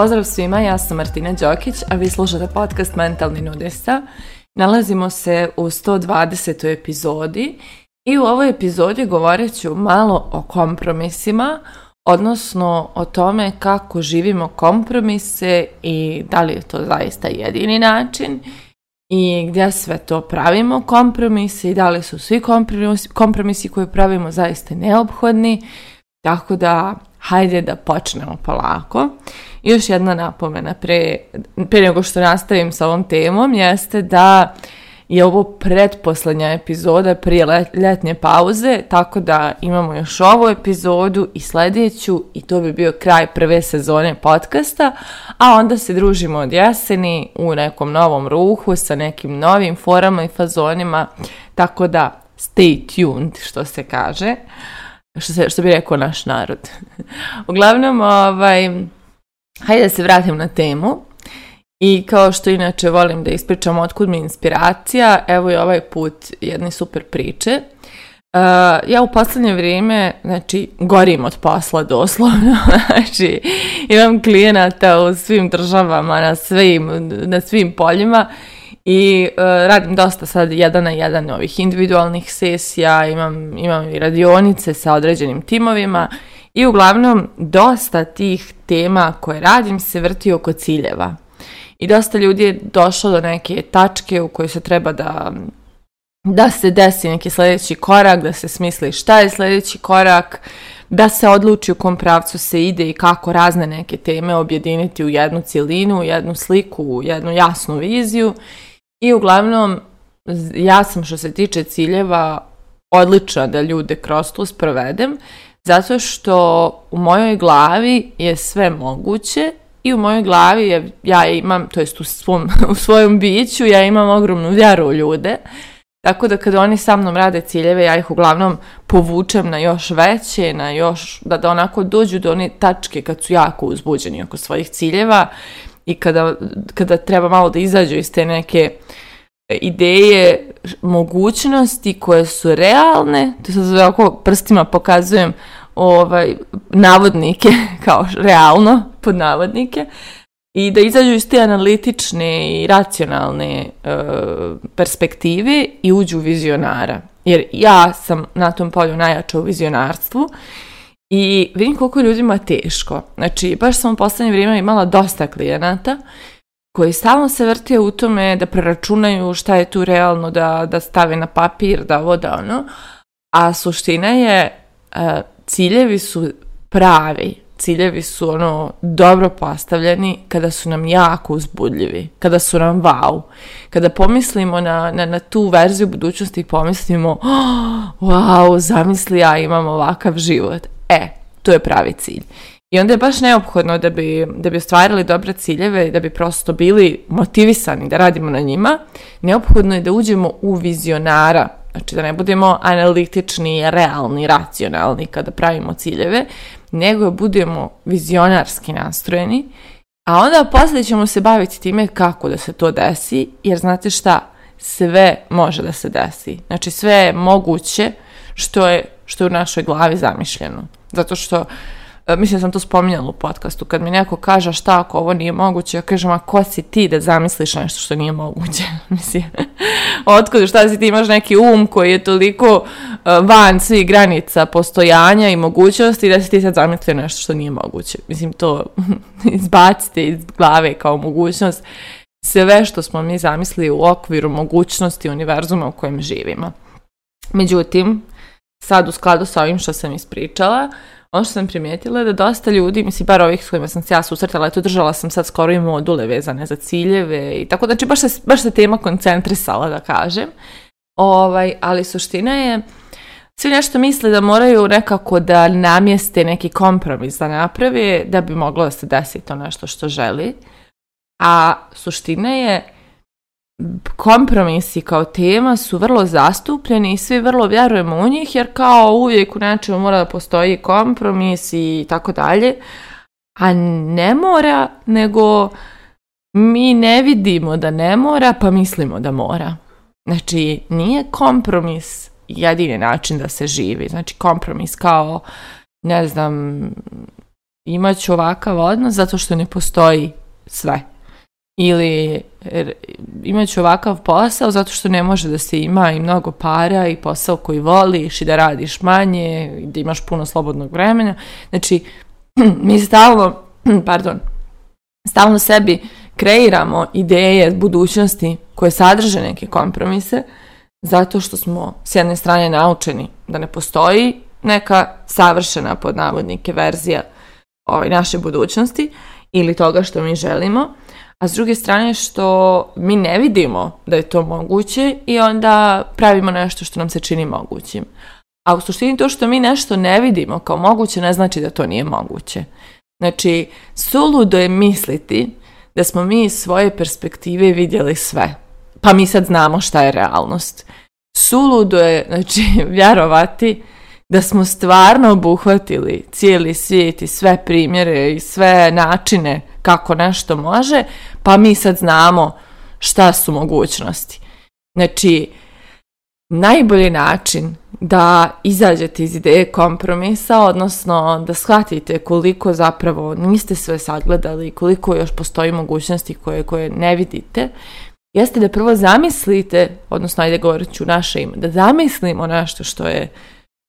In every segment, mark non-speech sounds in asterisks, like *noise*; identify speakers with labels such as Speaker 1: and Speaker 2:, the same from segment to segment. Speaker 1: Pozdrav svima, ja sam Martina Đokić, a vi slušate podcast Mentalni nudista. Nalazimo se u 120. epizodi i u ovoj epizodi govorit ću malo o kompromisima, odnosno o tome kako živimo kompromise i da li je to zaista jedini način i gdje sve to pravimo kompromise i da li su svi kompromisi, kompromisi koje pravimo zaista neophodni. Tako da, hajde da počnemo polako. Još jedna napomena prije nego što nastavim sa ovom temom jeste da je ovo pretposlednja epizoda prije ljetnje pauze, tako da imamo još ovu epizodu i sljedeću i to bi bio kraj prve sezone podcasta, a onda se družimo od jeseni u nekom novom ruhu sa nekim novim forama i fazonima, tako da stay tuned što se kaže, što, se, što bi rekao naš narod. *laughs* Uglavnom, ovaj, Hajde da se vratim na temu. I kao što inače volim da ispričam otkud mi inspiracija, evo je ovaj put jedne super priče. E, ja u poslednje vrijeme, znači, gorim od posla doslovno, *laughs* znači, imam klijenata u svim državama, na svim, na svim poljima i e, radim dosta sad jedan na jedan ovih individualnih sesija, imam, imam i radionice sa određenim timovima i uglavnom, dosta tih tema koje radim se vrti oko ciljeva. I dosta ljudi je došlo do neke tačke u kojoj se treba da da se desi neki sljedeći korak, da se smisli šta je sljedeći korak, da se odluči u kom pravcu se ide i kako razne neke teme objediniti u jednu cilinu, jednu sliku, jednu jasnu viziju. I uglavnom, ja sam što se tiče ciljeva odlična da ljude kroz tu sprovedem, zato što u mojoj glavi je sve moguće i u mojoj glavi je, ja imam, to jest u, svom, *laughs* u svojem biću, ja imam ogromnu vjeru u ljude. Tako da kad oni sa mnom rade ciljeve, ja ih uglavnom povučem na još veće, na još, da, da onako dođu do one tačke kad su jako uzbuđeni oko svojih ciljeva i kada, kada treba malo da izađu iz te neke ideje, mogućnosti koje su realne, to sad ovako prstima pokazujem, ovaj, navodnike, *laughs* kao realno, pod navodnike, i da izađu iz te analitične i racionalne e, perspektive i uđu u vizionara. Jer ja sam na tom polju najjača u vizionarstvu i vidim koliko ljudima teško. Znači, baš sam u poslednje vrijeme imala dosta klijenata koji stalno se vrtio u tome da preračunaju šta je tu realno da, da stave na papir, da ovo, da ono. A suština je e, ciljevi su pravi, ciljevi su ono dobro postavljeni kada su nam jako uzbudljivi, kada su nam wow. Kada pomislimo na, na, na tu verziju budućnosti i pomislimo oh, wow, zamisli ja imam ovakav život. E, to je pravi cilj. I onda je baš neophodno da bi, da bi ostvarili dobre ciljeve, i da bi prosto bili motivisani da radimo na njima, neophodno je da uđemo u vizionara Znači da ne budemo analitični, realni, racionalni kada pravimo ciljeve, nego budemo vizionarski nastrojeni, a onda poslije ćemo se baviti time kako da se to desi, jer znate šta, sve može da se desi. Znači sve je moguće što je, što je u našoj glavi zamišljeno. Zato što e, mislim da sam to spominjala u podcastu, kad mi neko kaže šta ako ovo nije moguće, ja kažem, a ko si ti da zamisliš nešto što nije moguće? *laughs* mislim, otkud, šta si ti imaš neki um koji je toliko e, van svih granica postojanja i mogućnosti da si ti sad zamislio nešto što nije moguće. Mislim, to *laughs* izbacite iz glave kao mogućnost sve što smo mi zamislili u okviru mogućnosti univerzuma u kojem živimo. Međutim, sad u skladu sa ovim što sam ispričala, ono što sam primijetila je da dosta ljudi, mislim, bar ovih s kojima sam se ja susretala, eto držala sam sad skoro i module vezane za ciljeve i tako, znači baš se, baš se tema koncentrisala, da kažem. Ovaj, ali suština je, svi nešto misle da moraju nekako da namjeste neki kompromis da naprave da bi moglo da se desi to nešto što želi. A suština je, kompromisi kao tema su vrlo zastupljeni i svi vrlo vjerujemo u njih jer kao uvijek u nečemu mora da postoji kompromis i tako dalje. A ne mora, nego mi ne vidimo da ne mora, pa mislimo da mora. Znači, nije kompromis jedini način da se živi. Znači, kompromis kao, ne znam, imat ću ovakav odnos zato što ne postoji sve ili e, ću ovakav posao zato što ne može da se ima i mnogo para i posao koji voliš i da radiš manje i da imaš puno slobodnog vremena. Znači, *clears throat* mi stalno, *clears throat* pardon, stalno sebi kreiramo ideje budućnosti koje sadrže neke kompromise zato što smo s jedne strane naučeni da ne postoji neka savršena pod navodnike verzija ovaj, naše budućnosti ili toga što mi želimo, a s druge strane što mi ne vidimo da je to moguće i onda pravimo nešto što nam se čini mogućim. A u suštini to što mi nešto ne vidimo kao moguće ne znači da to nije moguće. Znači, suludo je misliti da smo mi iz svoje perspektive vidjeli sve. Pa mi sad znamo šta je realnost. Suludo je, znači, *laughs* vjerovati da smo stvarno obuhvatili cijeli svijet i sve primjere i sve načine kako nešto može, pa mi sad znamo šta su mogućnosti. Znači, najbolji način da izađete iz ideje kompromisa, odnosno da shvatite koliko zapravo niste sve sagledali i koliko još postoji mogućnosti koje, koje ne vidite, jeste da prvo zamislite, odnosno ajde govorit ću naše ime, da zamislimo nešto što je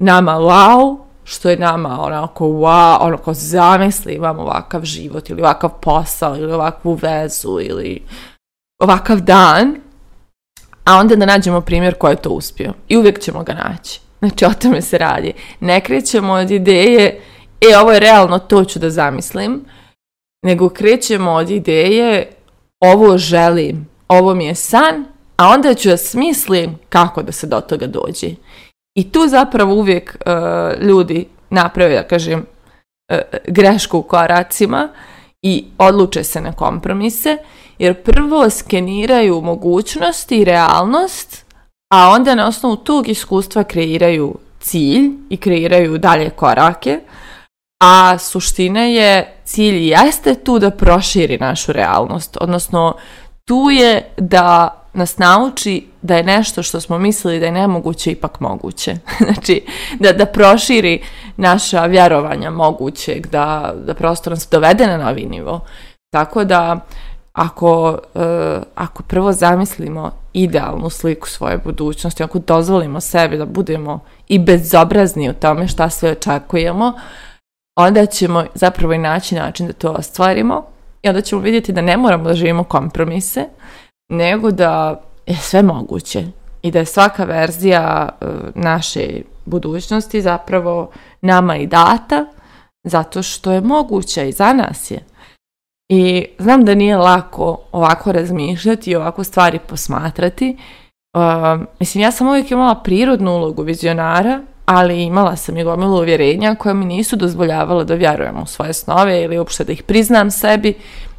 Speaker 1: nama wow, što je nama onako wow, onako zamisli imam ovakav život ili ovakav posao ili ovakvu vezu ili ovakav dan, a onda da nađemo primjer ko je to uspio. I uvijek ćemo ga naći. Znači, o tome se radi. Ne krećemo od ideje, e, ovo je realno, to ću da zamislim, nego krećemo od ideje, ovo želim, ovo mi je san, a onda ću da smislim kako da se do toga dođe. I tu zapravo uvijek e, ljudi naprave, ja kažem, e, grešku u koracima i odluče se na kompromise, jer prvo skeniraju mogućnost i realnost, a onda na osnovu tog iskustva kreiraju cilj i kreiraju dalje korake, a suština je, cilj jeste tu da proširi našu realnost, odnosno tu je da nas nauči da je nešto što smo mislili da je nemoguće ipak moguće. *laughs* znači, da, da proširi naša vjerovanja mogućeg, da, da prosto nas dovede na novi nivo. Tako da, ako, e, ako prvo zamislimo idealnu sliku svoje budućnosti, ako dozvolimo sebi da budemo i bezobrazni u tome šta sve očekujemo, onda ćemo zapravo i naći način da to ostvarimo i onda ćemo vidjeti da ne moramo da živimo kompromise, nego da je sve moguće i da je svaka verzija e, naše budućnosti zapravo nama i data zato što je moguća i za nas je. I znam da nije lako ovako razmišljati i ovako stvari posmatrati. E, mislim, ja sam uvijek imala prirodnu ulogu vizionara, ali imala sam i gomilu uvjerenja koja mi nisu dozvoljavala da vjerujem u svoje snove ili uopšte da ih priznam sebi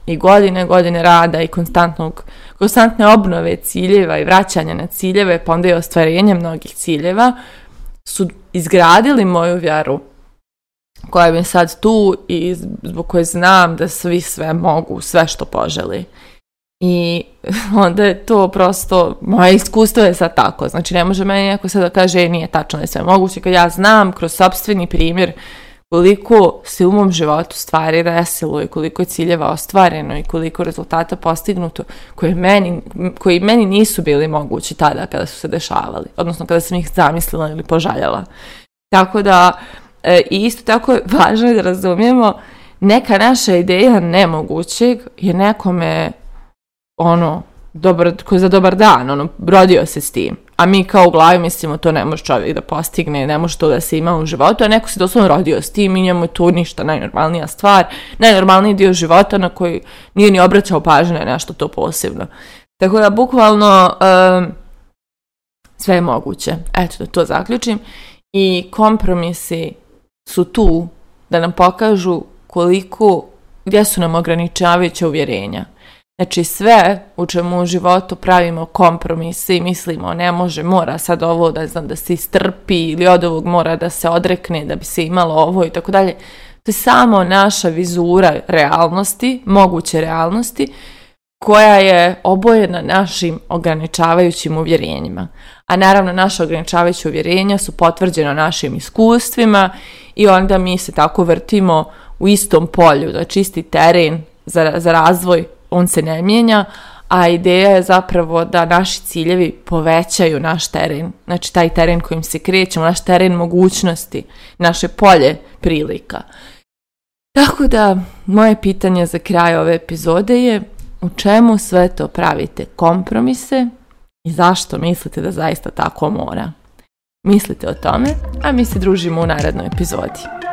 Speaker 1: i godine, godine rada i konstantnog, konstantne obnove ciljeva i vraćanja na ciljeve, pa onda i ostvarenje mnogih ciljeva, su izgradili moju vjeru koja mi sad tu i zbog koje znam da svi sve mogu, sve što poželi. I *laughs* onda je to prosto, moje iskustvo je sad tako. Znači ne može meni neko sad da kaže e, nije tačno da je sve moguće, kad ja znam kroz sobstveni primjer koliko se u mom životu stvari resilo i koliko je ciljeva ostvareno i koliko rezultata postignuto koje meni, koji meni nisu bili mogući tada kada su se dešavali, odnosno kada sam ih zamislila ili požaljala. Tako da, e, isto tako je važno da razumijemo neka naša ideja nemogućeg je nekome ono, dobar, za dobar dan, ono, brodio se s tim a mi kao u glavi mislimo to ne može čovjek da postigne, ne može to da se ima u životu, a neko se doslovno rodio s tim i njemu je to ništa najnormalnija stvar, najnormalniji dio života na koji nije ni obraćao pažnje na nešto to posebno. Tako da bukvalno sve je moguće. Eto da to zaključim. I kompromisi su tu da nam pokažu koliko, gdje su nam ograničavajuća uvjerenja Znači sve u čemu u životu pravimo kompromise i mislimo ne može, mora sad ovo da znam da se istrpi ili od ovog mora da se odrekne da bi se imalo ovo i tako dalje. To je samo naša vizura realnosti, moguće realnosti koja je obojena našim ograničavajućim uvjerenjima. A naravno naše ograničavajuća uvjerenja su potvrđena našim iskustvima i onda mi se tako vrtimo u istom polju, znači isti teren za, za razvoj on se ne mijenja, a ideja je zapravo da naši ciljevi povećaju naš teren, znači taj teren kojim se krećemo, naš teren mogućnosti, naše polje prilika. Tako da, moje pitanje za kraj ove epizode je u čemu sve to pravite kompromise i zašto mislite da zaista tako mora? Mislite o tome, a mi se družimo u narednoj epizodi.